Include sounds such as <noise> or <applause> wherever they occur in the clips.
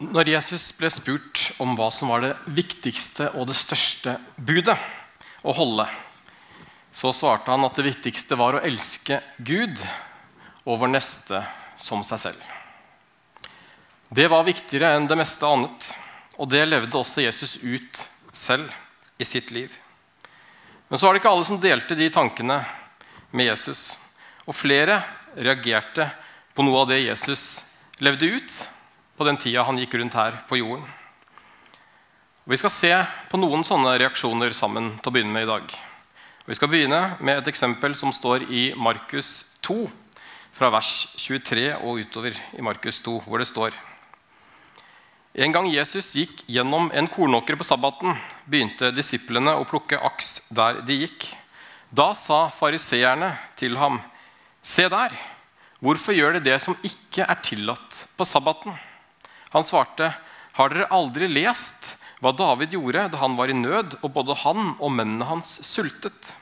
Når Jesus ble spurt om hva som var det viktigste og det største budet å holde, så svarte han at det viktigste var å elske Gud og vår neste som seg selv. Det var viktigere enn det meste annet, og det levde også Jesus ut selv i sitt liv. Men så var det ikke alle som delte de tankene med Jesus. Og flere reagerte på noe av det Jesus levde ut på den tida han gikk rundt her på jorden. Vi skal se på noen sånne reaksjoner sammen til å begynne med i dag. Vi skal begynne med et eksempel som står i Markus 2, fra vers 23 og utover i Markus 2, hvor det står En gang Jesus gikk gjennom en kornåker på sabbaten, begynte disiplene å plukke aks der de gikk. Da sa fariseerne til ham, Se der, hvorfor gjør de det som ikke er tillatt på sabbaten? Han svarte, 'Har dere aldri lest hva David gjorde da han var i nød, og både han og mennene hans sultet?'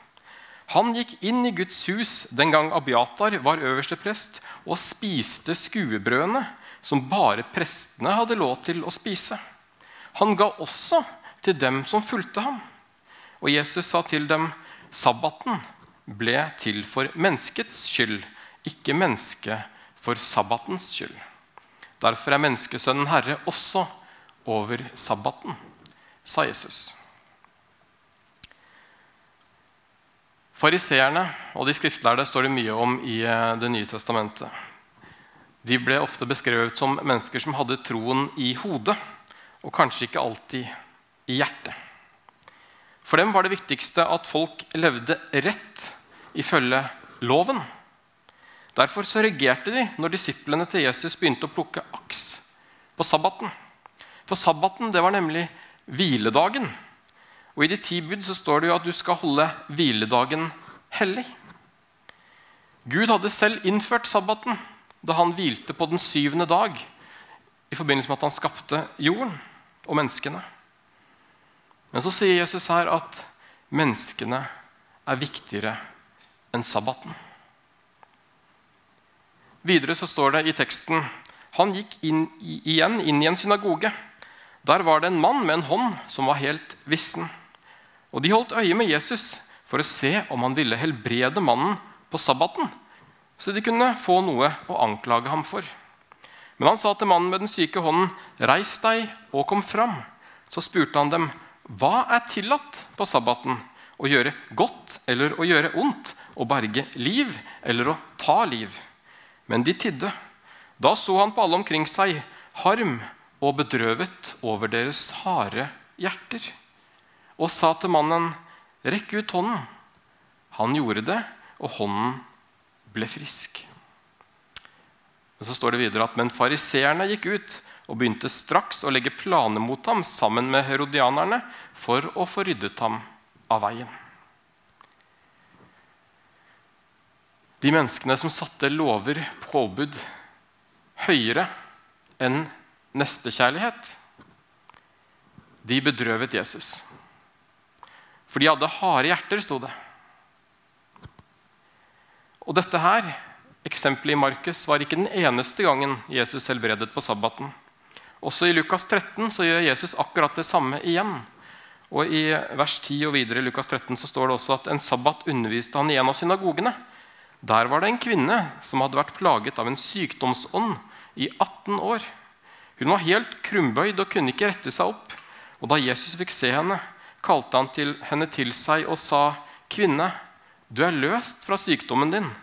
Han gikk inn i Guds hus den gang Abiatar var øverste prest, og spiste skuebrødene som bare prestene hadde lov til å spise. Han ga også til dem som fulgte ham. Og Jesus sa til dem, 'Sabbaten ble til for menneskets skyld, ikke mennesket for sabbatens skyld.' Derfor er menneskesønnen herre også over sabbaten, sa Jesus. Fariseerne og de skriftlærde står det mye om i eh, Det nye testamentet. De ble ofte beskrevet som mennesker som hadde troen i hodet, og kanskje ikke alltid i hjertet. For dem var det viktigste at folk levde rett ifølge loven. Derfor så reagerte de når disiplene til Jesus begynte å plukke aks på sabbaten. For sabbaten det var nemlig hviledagen. Og I de ti bud så står det jo at du skal holde hviledagen hellig. Gud hadde selv innført sabbaten da han hvilte på den syvende dag i forbindelse med at han skapte jorden og menneskene. Men så sier Jesus her at menneskene er viktigere enn sabbaten. Videre så står det i teksten han gikk inn, igjen inn i en synagoge. Der var det en mann med en hånd som var helt vissen. Og De holdt øye med Jesus for å se om han ville helbrede mannen på sabbaten, så de kunne få noe å anklage ham for. Men han sa til mannen med den syke hånden, 'Reis deg og kom fram.' Så spurte han dem, 'Hva er tillatt på sabbaten?' Å gjøre godt eller å gjøre ondt? Å berge liv eller å ta liv? Men de tidde. Da så han på alle omkring seg, harm og bedrøvet over deres harde hjerter, og sa til mannen, 'Rekk ut hånden.' Han gjorde det, og hånden ble frisk. Og så står det videre at, Men fariseerne gikk ut og begynte straks å legge planer mot ham sammen med herodianerne for å få ryddet ham av veien. De menneskene som satte lover, påbud, høyere enn nestekjærlighet, de bedrøvet Jesus. For de hadde harde hjerter, sto det. Og dette her, eksempelet i Markus var ikke den eneste gangen Jesus helbredet på sabbaten. Også i Lukas 13 så gjør Jesus akkurat det samme igjen. Og I vers 10 og videre i Lukas 13 så står det også at en sabbat underviste han i en av synagogene. Der var det en kvinne som hadde vært plaget av en sykdomsånd i 18 år. Hun var helt krumbøyd og kunne ikke rette seg opp. Og Da Jesus fikk se henne, kalte han til henne til seg og sa, 'Kvinne, du er løst fra sykdommen din.'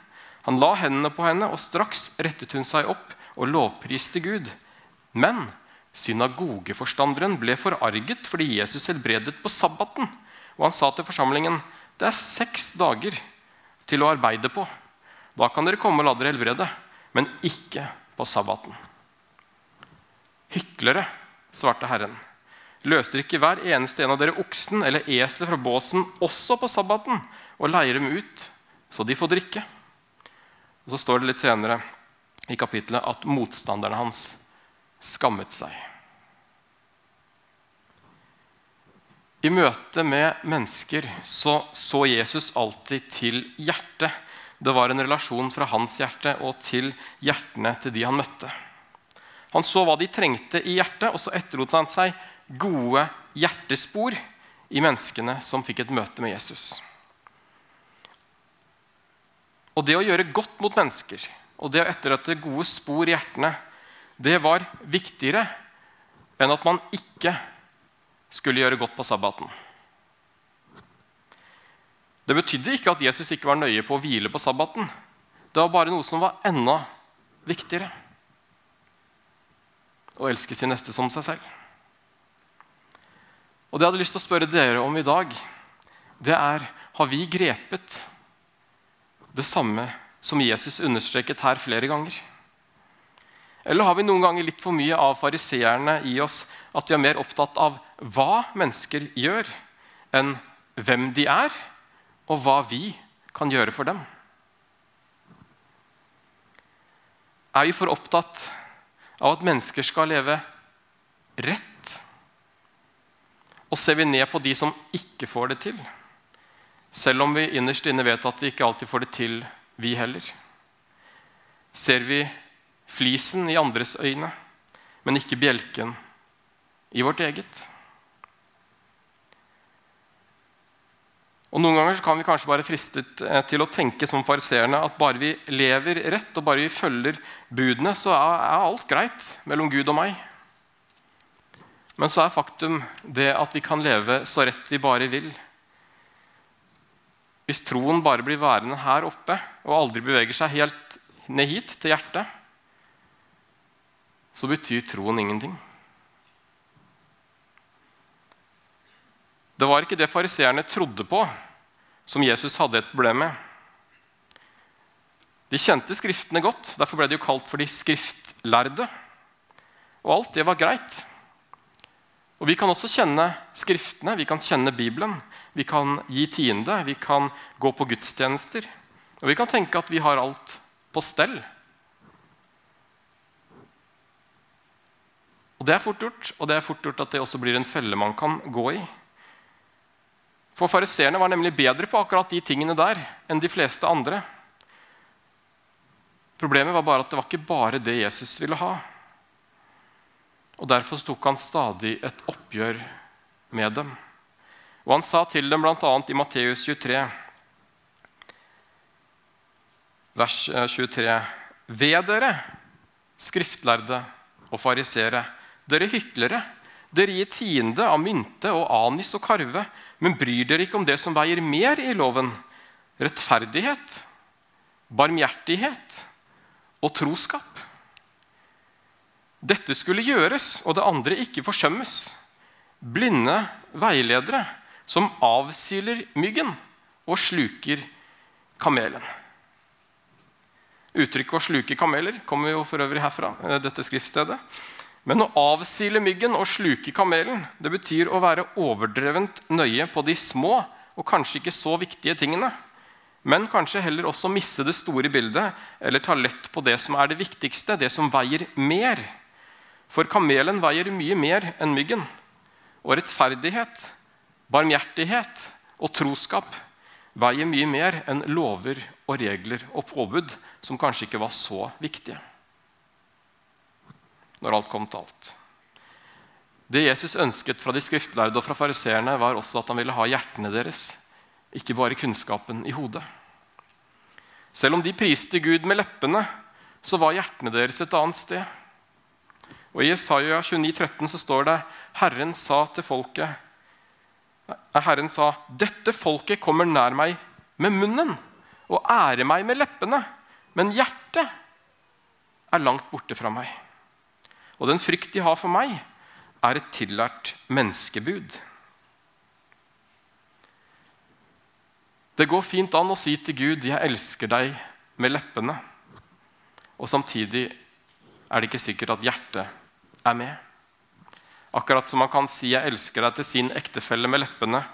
Han la hendene på henne, og straks rettet hun seg opp og lovpriste Gud. Men synagogeforstanderen ble forarget fordi Jesus helbredet på sabbaten. Og han sa til forsamlingen, 'Det er seks dager til å arbeide på.' Da kan dere komme og la dere helbrede, men ikke på sabbaten. Hyklere, svarte Herren. Løser ikke hver eneste en av dere oksen eller eselet fra båsen også på sabbaten og leier dem ut, så de får drikke? Og Så står det litt senere i kapitlet at motstanderne hans skammet seg. I møte med mennesker så, så Jesus alltid til hjertet det var en relasjon fra hans hjerte og til hjertene til de han møtte. Han så hva de trengte i hjertet, og så etterlot han seg gode hjertespor i menneskene som fikk et møte med Jesus. Og det å gjøre godt mot mennesker og det å etterlate gode spor i hjertene, det var viktigere enn at man ikke skulle gjøre godt på sabbaten. Det betydde ikke at Jesus ikke var nøye på å hvile på sabbaten. Det var bare noe som var enda viktigere. Å elske sin neste som seg selv. Og det jeg hadde lyst til å spørre dere om i dag, det er har vi grepet det samme som Jesus understreket her flere ganger? Eller har vi noen ganger litt for mye av fariseerne i oss at vi er mer opptatt av hva mennesker gjør, enn hvem de er, og hva vi kan gjøre for dem? Er vi for opptatt av at mennesker skal leve rett? Og ser vi ned på de som ikke får det til? Selv om vi innerst inne vet at vi ikke alltid får det til, vi heller. Ser vi flisen i andres øyne, men ikke bjelken i vårt eget. Og Noen ganger kan vi kanskje bare fristet eh, til å tenke som fariseerne at bare vi lever rett og bare vi følger budene, så er alt greit mellom Gud og meg. Men så er faktum det at vi kan leve så rett vi bare vil. Hvis troen bare blir værende her oppe og aldri beveger seg helt ned hit, til hjertet, så betyr troen ingenting. Det var ikke det fariseerne trodde på, som Jesus hadde et problem med. De kjente Skriftene godt, derfor ble de jo kalt for de skriftlærde. Og alt det var greit. Og Vi kan også kjenne Skriftene, vi kan kjenne Bibelen. Vi kan gi tiende, vi kan gå på gudstjenester. Og vi kan tenke at vi har alt på stell. Og Det er fort gjort, og det er fort gjort at det også blir en felle man kan gå i. For Fariseerne var nemlig bedre på akkurat de tingene der enn de fleste andre. Problemet var bare at det var ikke bare det Jesus ville ha. Og Derfor tok han stadig et oppgjør med dem. Og Han sa til dem bl.a. i Matteus 23, vers 23.: eh, Ved dere, skriftlærde og farisere, dere hyklere, dere gir tiende av mynte og anis og karve, men bryr dere ikke om det som veier mer i loven, rettferdighet, barmhjertighet og troskap. Dette skulle gjøres, og det andre ikke forsømmes. Blinde veiledere som avsiler myggen og sluker kamelen. Uttrykket 'å sluke kameler' kommer jo for øvrig herfra. Eh, dette skriftstedet. Men å avsile myggen og sluke kamelen det betyr å være overdrevent nøye på de små og kanskje ikke så viktige tingene. Men kanskje heller også misse det store bildet eller ta lett på det som er det viktigste, det som veier mer. For kamelen veier mye mer enn myggen. Og rettferdighet, barmhjertighet og troskap veier mye mer enn lover og regler og påbud, som kanskje ikke var så viktige når alt kom til alt. Det Jesus ønsket fra de skriftlærde og fra fariseerne, var også at han ville ha hjertene deres, ikke bare kunnskapen i hodet. Selv om de priste Gud med leppene, så var hjertene deres et annet sted. Og I Jesaja 29, 13 så står det Herren sa til folket Herren sa, 'Dette folket kommer nær meg med munnen' 'og ærer meg med leppene', men hjertet er langt borte fra meg.' Og den frykt de har for meg, er et tillært menneskebud. Det går fint an å si til Gud 'Jeg elsker deg' med leppene. Og samtidig er det ikke sikkert at hjertet er med. Akkurat som man kan si 'jeg elsker deg' til sin ektefelle med leppene,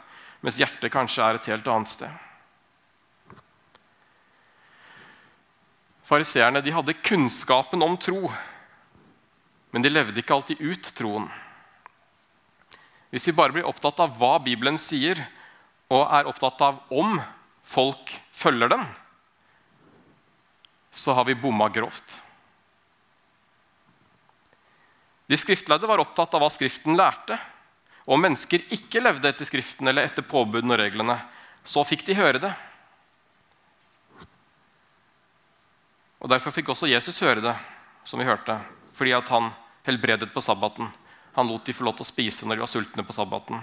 mens hjertet kanskje er et helt annet sted. Fariseerne hadde kunnskapen om tro, men de levde ikke alltid ut troen. Hvis vi bare blir opptatt av hva Bibelen sier, og er opptatt av om folk følger den, så har vi bomma grovt. De skriftlærde var opptatt av hva Skriften lærte. Og om mennesker ikke levde etter Skriften eller etter påbudene og reglene, så fikk de høre det. Og Derfor fikk også Jesus høre det, som vi hørte, fordi at han helbredet på sabbaten. Han lot de få lov til å spise når de var sultne på sabbaten.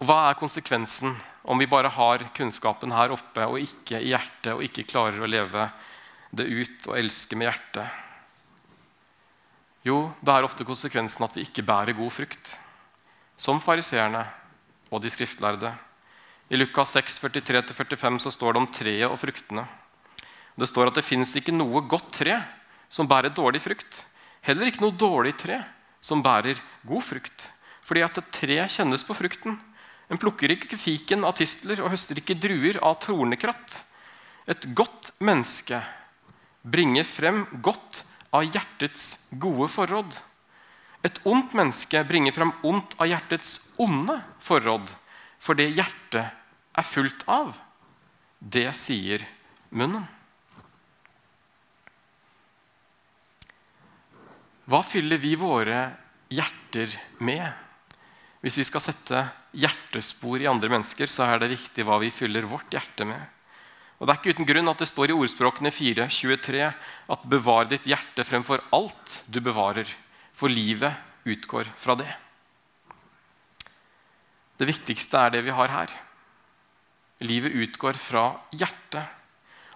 Og Hva er konsekvensen om vi bare har kunnskapen her oppe og ikke i hjertet, og ikke klarer å leve det ut og elske med hjertet? Jo, det er ofte konsekvensen at vi ikke bærer god frukt, som fariseerne og de skriftlærde. I Lukas 6, 43-45 så står det om treet og fruktene. Det står at det fins ikke noe godt tre som bærer dårlig frukt. Heller ikke noe dårlig tre som bærer god frukt. Fordi at et tre kjennes på frukten. En plukker ikke fiken av tistler og høster ikke druer av tornekratt. Et godt menneske bringer frem godt av hjertets gode forråd. Et ondt menneske bringer frem ondt av hjertets onde forråd. For det hjertet er fullt av, det sier munnen. Hva fyller vi våre hjerter med? Hvis vi skal sette hjertespor i andre mennesker, så er det viktig hva vi fyller vårt hjerte med. Og Det er ikke uten grunn at det står i ordspråkene 4.23 at 'bevar ditt hjerte fremfor alt du bevarer', for livet utgår fra det. Det viktigste er det vi har her. Livet utgår fra hjertet.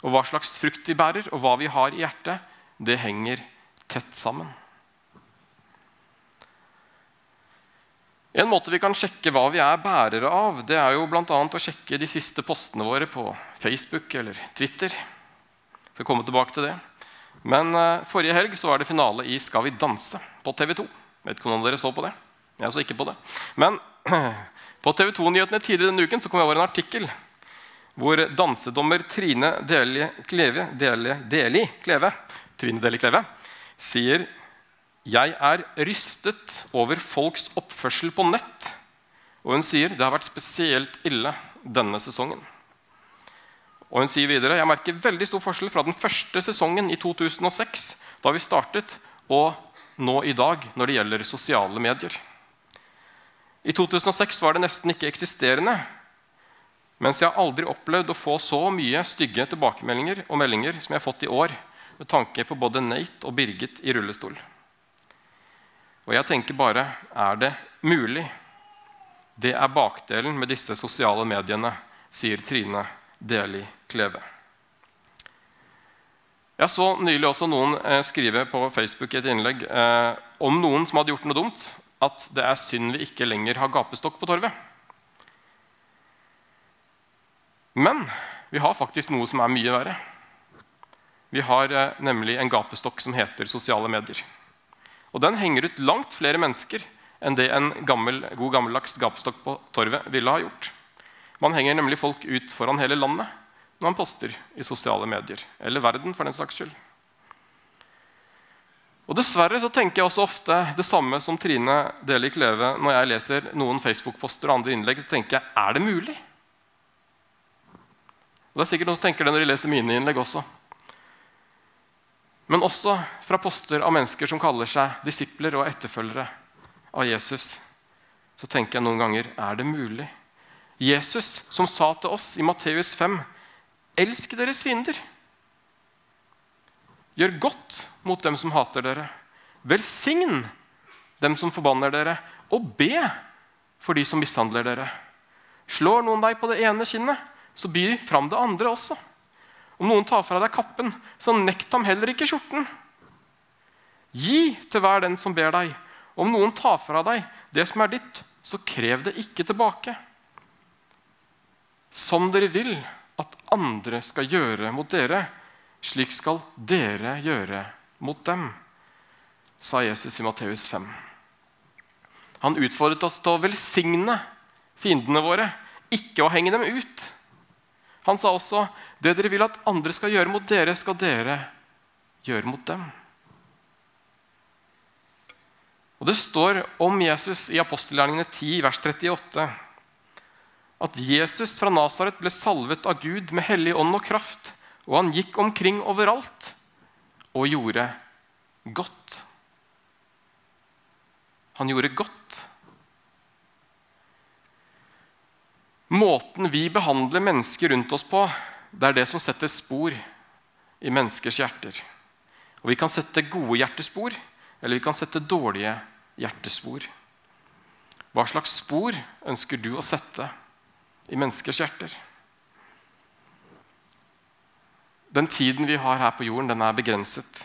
Og hva slags frukt vi bærer, og hva vi har i hjertet, det henger tett sammen. En måte vi kan sjekke hva vi er bærere av, det er jo bl.a. å sjekke de siste postene våre på Facebook eller Twitter. Jeg skal komme tilbake til det. Men uh, forrige helg så var det finale i Skal vi danse på TV 2. Vet ikke om dere så på det. Jeg så ikke på det. Men <clears throat> på TV 2-nyhetene tidligere denne uken så kom jeg over en artikkel hvor dansedommer Trine Deli Kleve, Deli, Deli Kleve, Trine Deli Kleve sier jeg er rystet over folks oppførsel på nett. Og hun sier det har vært spesielt ille denne sesongen. Og hun sier videre jeg merker veldig stor forskjell fra den første sesongen i 2006, da vi startet, og nå i dag når det gjelder sosiale medier. I 2006 var det nesten ikke eksisterende. Mens jeg har aldri opplevd å få så mye stygge tilbakemeldinger og meldinger som jeg har fått i år, med tanke på både Nate og Birgit i rullestol. Og jeg tenker bare er det mulig? Det er bakdelen med disse sosiale mediene, sier Trine Deli Kleve. Jeg så nylig også noen eh, skrive på Facebook i et innlegg eh, om noen som hadde gjort noe dumt, at det er synd vi ikke lenger har gapestokk på torvet. Men vi har faktisk noe som er mye verre. Vi har eh, nemlig en gapestokk som heter sosiale medier. Og den henger ut langt flere mennesker enn det en gammel, god gammeldags gapestokk på torvet ville ha gjort. Man henger nemlig folk ut foran hele landet når man poster i sosiale medier. Eller verden, for den saks skyld. Og Dessverre så tenker jeg også ofte det samme som Trine Delik Leve når jeg leser noen Facebook-poster og andre innlegg. så tenker jeg, Er det mulig? Og Det er sikkert noen som tenker det når de leser mine innlegg også. Men også fra poster av mennesker som kaller seg disipler og etterfølgere av Jesus. Så tenker jeg noen ganger er det mulig? Jesus som sa til oss i Matteus 5.: Elsk deres fiender. Gjør godt mot dem som hater dere. Velsign dem som forbanner dere, og be for de som mishandler dere. Slår noen deg på det ene kinnet, så by fram det andre også. Om noen tar fra deg kappen, så nekt ham heller ikke skjorten. Gi til hver den som ber deg. Om noen tar fra deg det som er ditt, så krev det ikke tilbake. Som dere vil at andre skal gjøre mot dere, slik skal dere gjøre mot dem, sa Jesus i Matteus 5. Han utfordret oss til å velsigne fiendene våre, ikke å henge dem ut. Han sa også det dere vil at andre skal gjøre mot dere, skal dere gjøre mot dem. Og Det står om Jesus i apostelgjerningene 10, vers 38, at Jesus fra Nasaret ble salvet av Gud med hellig ånd og kraft, og han gikk omkring overalt og gjorde godt. Han gjorde godt. Måten vi behandler mennesker rundt oss på, det er det som setter spor i menneskers hjerter. Og Vi kan sette gode hjertespor, eller vi kan sette dårlige hjertespor. Hva slags spor ønsker du å sette i menneskers hjerter? Den tiden vi har her på jorden, den er begrenset.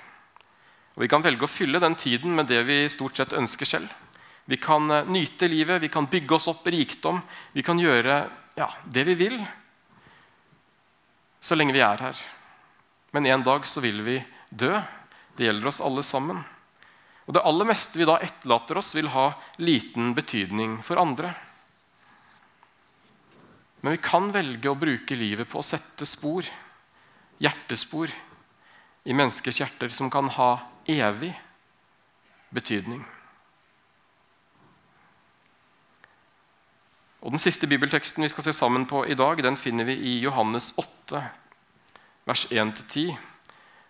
Og Vi kan velge å fylle den tiden med det vi stort sett ønsker selv. Vi kan eh, nyte livet, vi kan bygge oss opp rikdom. Vi kan gjøre ja, det vi vil så lenge vi er her. Men en dag så vil vi dø. Det gjelder oss alle sammen. Og Det aller meste vi da etterlater oss, vil ha liten betydning for andre. Men vi kan velge å bruke livet på å sette spor, hjertespor, i menneskers hjerter som kan ha evig betydning. Og Den siste bibelteksten vi skal se sammen på i dag, den finner vi i Johannes 8, vers 1-10,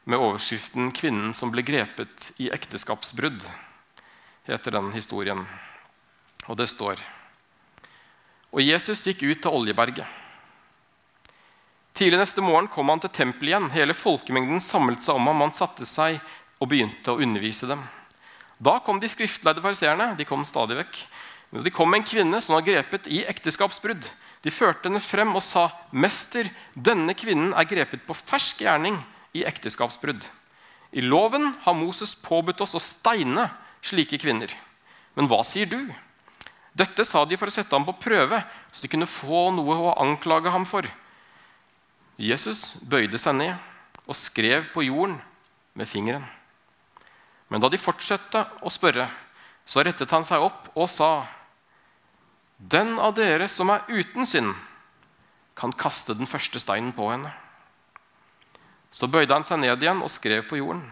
med overskriften 'Kvinnen som ble grepet i ekteskapsbrudd', heter den historien. Og det står Og Jesus gikk ut til Oljeberget. Tidlig neste morgen kom han til tempelet igjen. Hele folkemengden samlet seg om ham. Han satte seg og begynte å undervise dem. Da kom de skriftlærde fariseerne. De kom stadig vekk. De kom med en kvinne som var grepet i ekteskapsbrudd. De førte henne frem og sa, 'Mester, denne kvinnen er grepet på fersk gjerning i ekteskapsbrudd.' I loven har Moses påbudt oss å steine slike kvinner. Men hva sier du? Dette sa de for å sette ham på prøve, så de kunne få noe å anklage ham for. Jesus bøyde seg ned og skrev på jorden med fingeren. Men da de fortsatte å spørre, så rettet han seg opp og sa:" Den av dere som er uten synd, kan kaste den første steinen på henne. Så bøyde han seg ned igjen og skrev på jorden.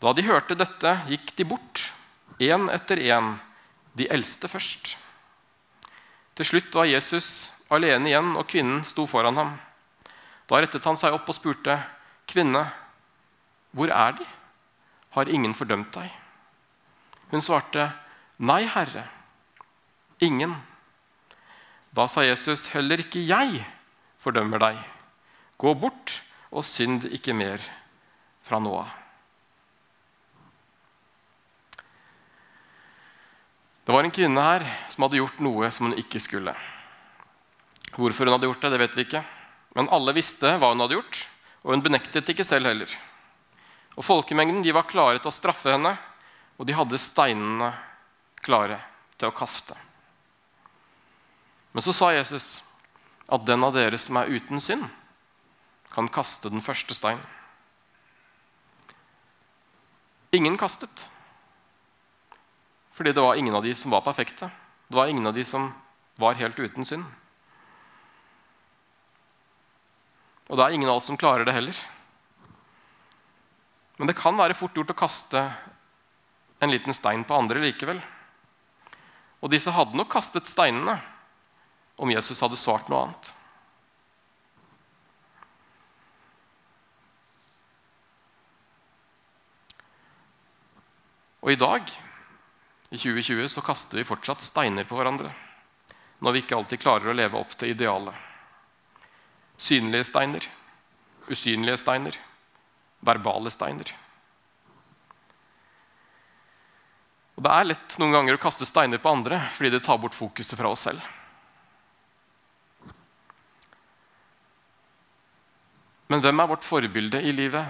Da de hørte dette, gikk de bort, én etter én, de eldste først. Til slutt var Jesus alene igjen, og kvinnen sto foran ham. Da rettet han seg opp og spurte, 'Kvinne, hvor er De? Har ingen fordømt deg?' Hun svarte, 'Nei, Herre.' Ingen. Da sa Jesus, 'Heller ikke jeg fordømmer deg. Gå bort og synd ikke mer fra nå av.' Det var en kvinne her som hadde gjort noe som hun ikke skulle. Hvorfor hun hadde gjort det, det vet vi ikke. Men alle visste hva hun hadde gjort, og hun benektet ikke selv heller. Og Folkemengden de var klare til å straffe henne, og de hadde steinene klare til å kaste. Men så sa Jesus at den av dere som er uten synd, kan kaste den første steinen. Ingen kastet. Fordi det var ingen av de som var perfekte. Det var ingen av de som var helt uten synd. Og det er ingen av oss som klarer det heller. Men det kan være fort gjort å kaste en liten stein på andre likevel. Og disse hadde nok kastet steinene om Jesus hadde svart noe annet. Og i dag, i 2020, så kaster vi fortsatt steiner på hverandre når vi ikke alltid klarer å leve opp til idealet. Synlige steiner, usynlige steiner, verbale steiner. Og Det er lett noen ganger å kaste steiner på andre fordi det tar bort fokuset fra oss selv. Men hvem er vårt forbilde i livet?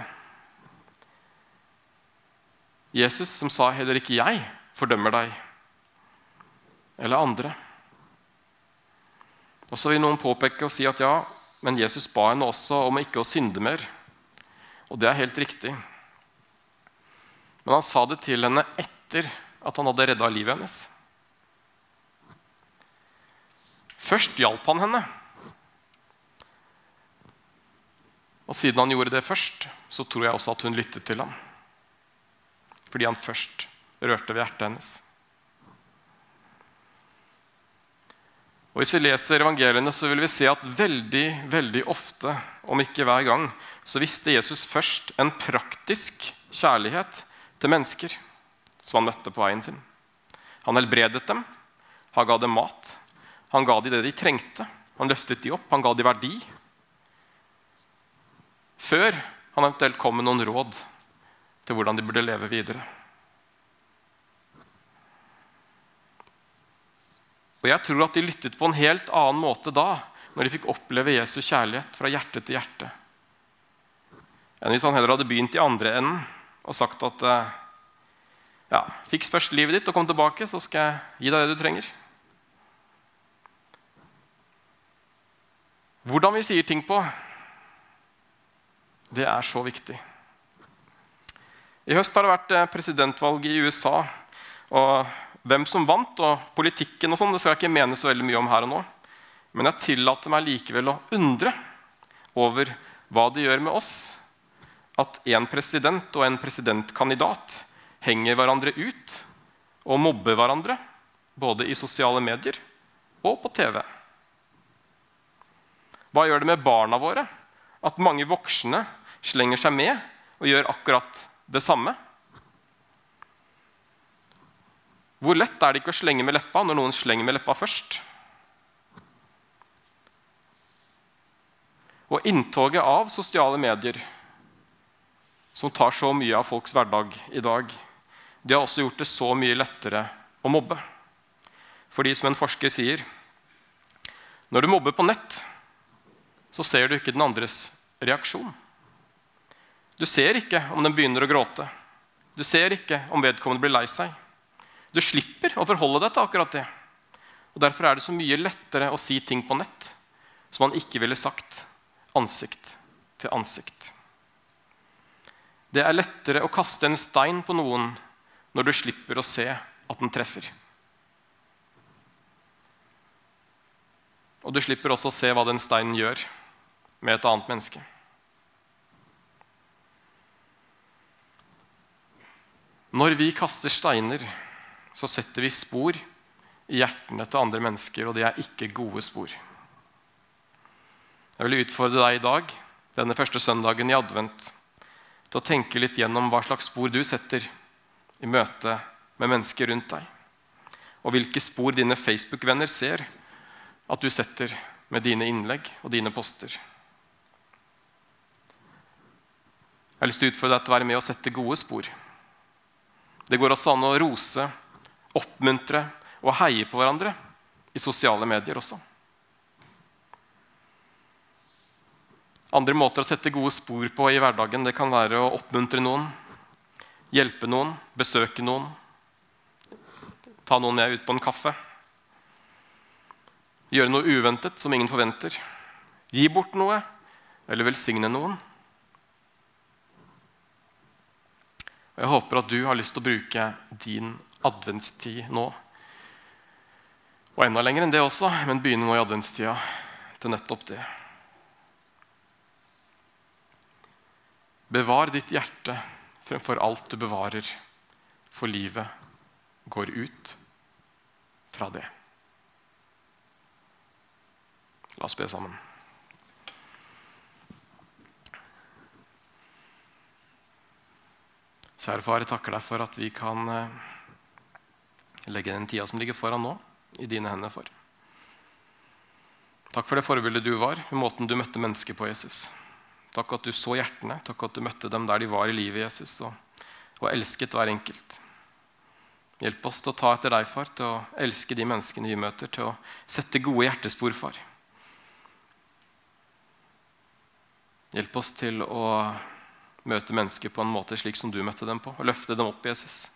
Jesus, som sa 'heller ikke jeg fordømmer deg', eller andre. Og Så vil noen påpeke og si at ja, men Jesus ba henne også om ikke å synde mer. Og det er helt riktig. Men han sa det til henne etter at han hadde redda livet hennes. Først hjalp han henne. Og siden han gjorde det først, så tror jeg også at hun lyttet til ham. Fordi han først rørte ved hjertet hennes. Og Hvis vi leser evangeliene, så vil vi se at veldig veldig ofte, om ikke hver gang, så visste Jesus først en praktisk kjærlighet til mennesker som han møtte på veien sin. Han helbredet dem, han ga dem mat, han ga dem det de trengte. Han løftet dem opp, han ga dem verdi. Før han eventuelt kom med noen råd til hvordan de burde leve videre. Og jeg tror at de lyttet på en helt annen måte da, når de fikk oppleve Jesus kjærlighet fra hjerte til hjerte, enn hvis han heller hadde begynt i andre enden og sagt at eh, ja, fiks først livet ditt og kom tilbake, så skal jeg gi deg det du trenger. Hvordan vi sier ting på, det er så viktig. I høst har det vært eh, presidentvalg i USA. og hvem som vant, og politikken og sånn, det skal jeg ikke mene så veldig mye om her og nå. Men jeg tillater meg likevel å undre over hva det gjør med oss at en president og en presidentkandidat henger hverandre ut og mobber hverandre, både i sosiale medier og på TV. Hva gjør det med barna våre at mange voksne slenger seg med og gjør akkurat det samme? Hvor lett er det ikke å slenge med leppa når noen slenger med leppa først? Og inntoget av sosiale medier, som tar så mye av folks hverdag i dag, de har også gjort det så mye lettere å mobbe. Fordi, som en forsker sier, når du mobber på nett, så ser du ikke den andres reaksjon. Du ser ikke om den begynner å gråte. Du ser ikke om vedkommende blir lei seg. Du slipper å forholde deg til akkurat det. Og Derfor er det så mye lettere å si ting på nett som man ikke ville sagt ansikt til ansikt. Det er lettere å kaste en stein på noen når du slipper å se at den treffer. Og du slipper også å se hva den steinen gjør med et annet menneske. Når vi kaster steiner så setter vi spor i hjertene til andre mennesker, og det er ikke gode spor. Jeg vil utfordre deg i dag, denne første søndagen i advent, til å tenke litt gjennom hva slags spor du setter i møte med mennesker rundt deg. Og hvilke spor dine Facebook-venner ser at du setter med dine innlegg og dine poster. Jeg har lyst til å utfordre deg til å være med og sette gode spor. Det går også an å rose oppmuntre og heie på hverandre i sosiale medier også. Andre måter å sette gode spor på i hverdagen det kan være å oppmuntre noen, hjelpe noen, besøke noen, ta noen med ut på en kaffe. Gjøre noe uventet som ingen forventer. Gi bort noe eller velsigne noen. Jeg håper at du har lyst til å bruke din adventstid nå. Og enda lenger enn det også, men begynne nå i adventstida til nettopp det. Bevar ditt hjerte fremfor alt du bevarer, for livet går ut fra det. La oss be sammen. Kjære far, jeg takker deg for at vi kan eh, legge den tida som ligger foran nå, i dine hender for. Takk for det forbildet du var, med måten du møtte mennesker på, Jesus. Takk at du så hjertene, takk at du møtte dem der de var i livet, Jesus, og, og elsket hver enkelt. Hjelp oss til å ta etter deg, far, til å elske de menneskene vi møter, til å sette gode hjertespor, far. Hjelp oss til å møte mennesker på en måte slik som du møtte dem på, og løfte dem opp, Jesus.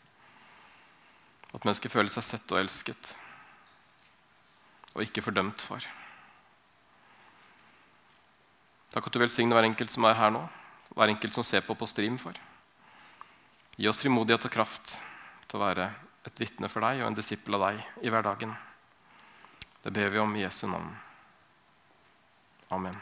At mennesker føler seg sett og elsket og ikke fordømt, far. Takk at du velsigner hver enkelt som er her nå, hver enkelt som ser på på stream, far. Gi oss frimodighet og kraft til å være et vitne for deg og en disippel av deg i hverdagen. Det ber vi om i Jesu navn. Amen.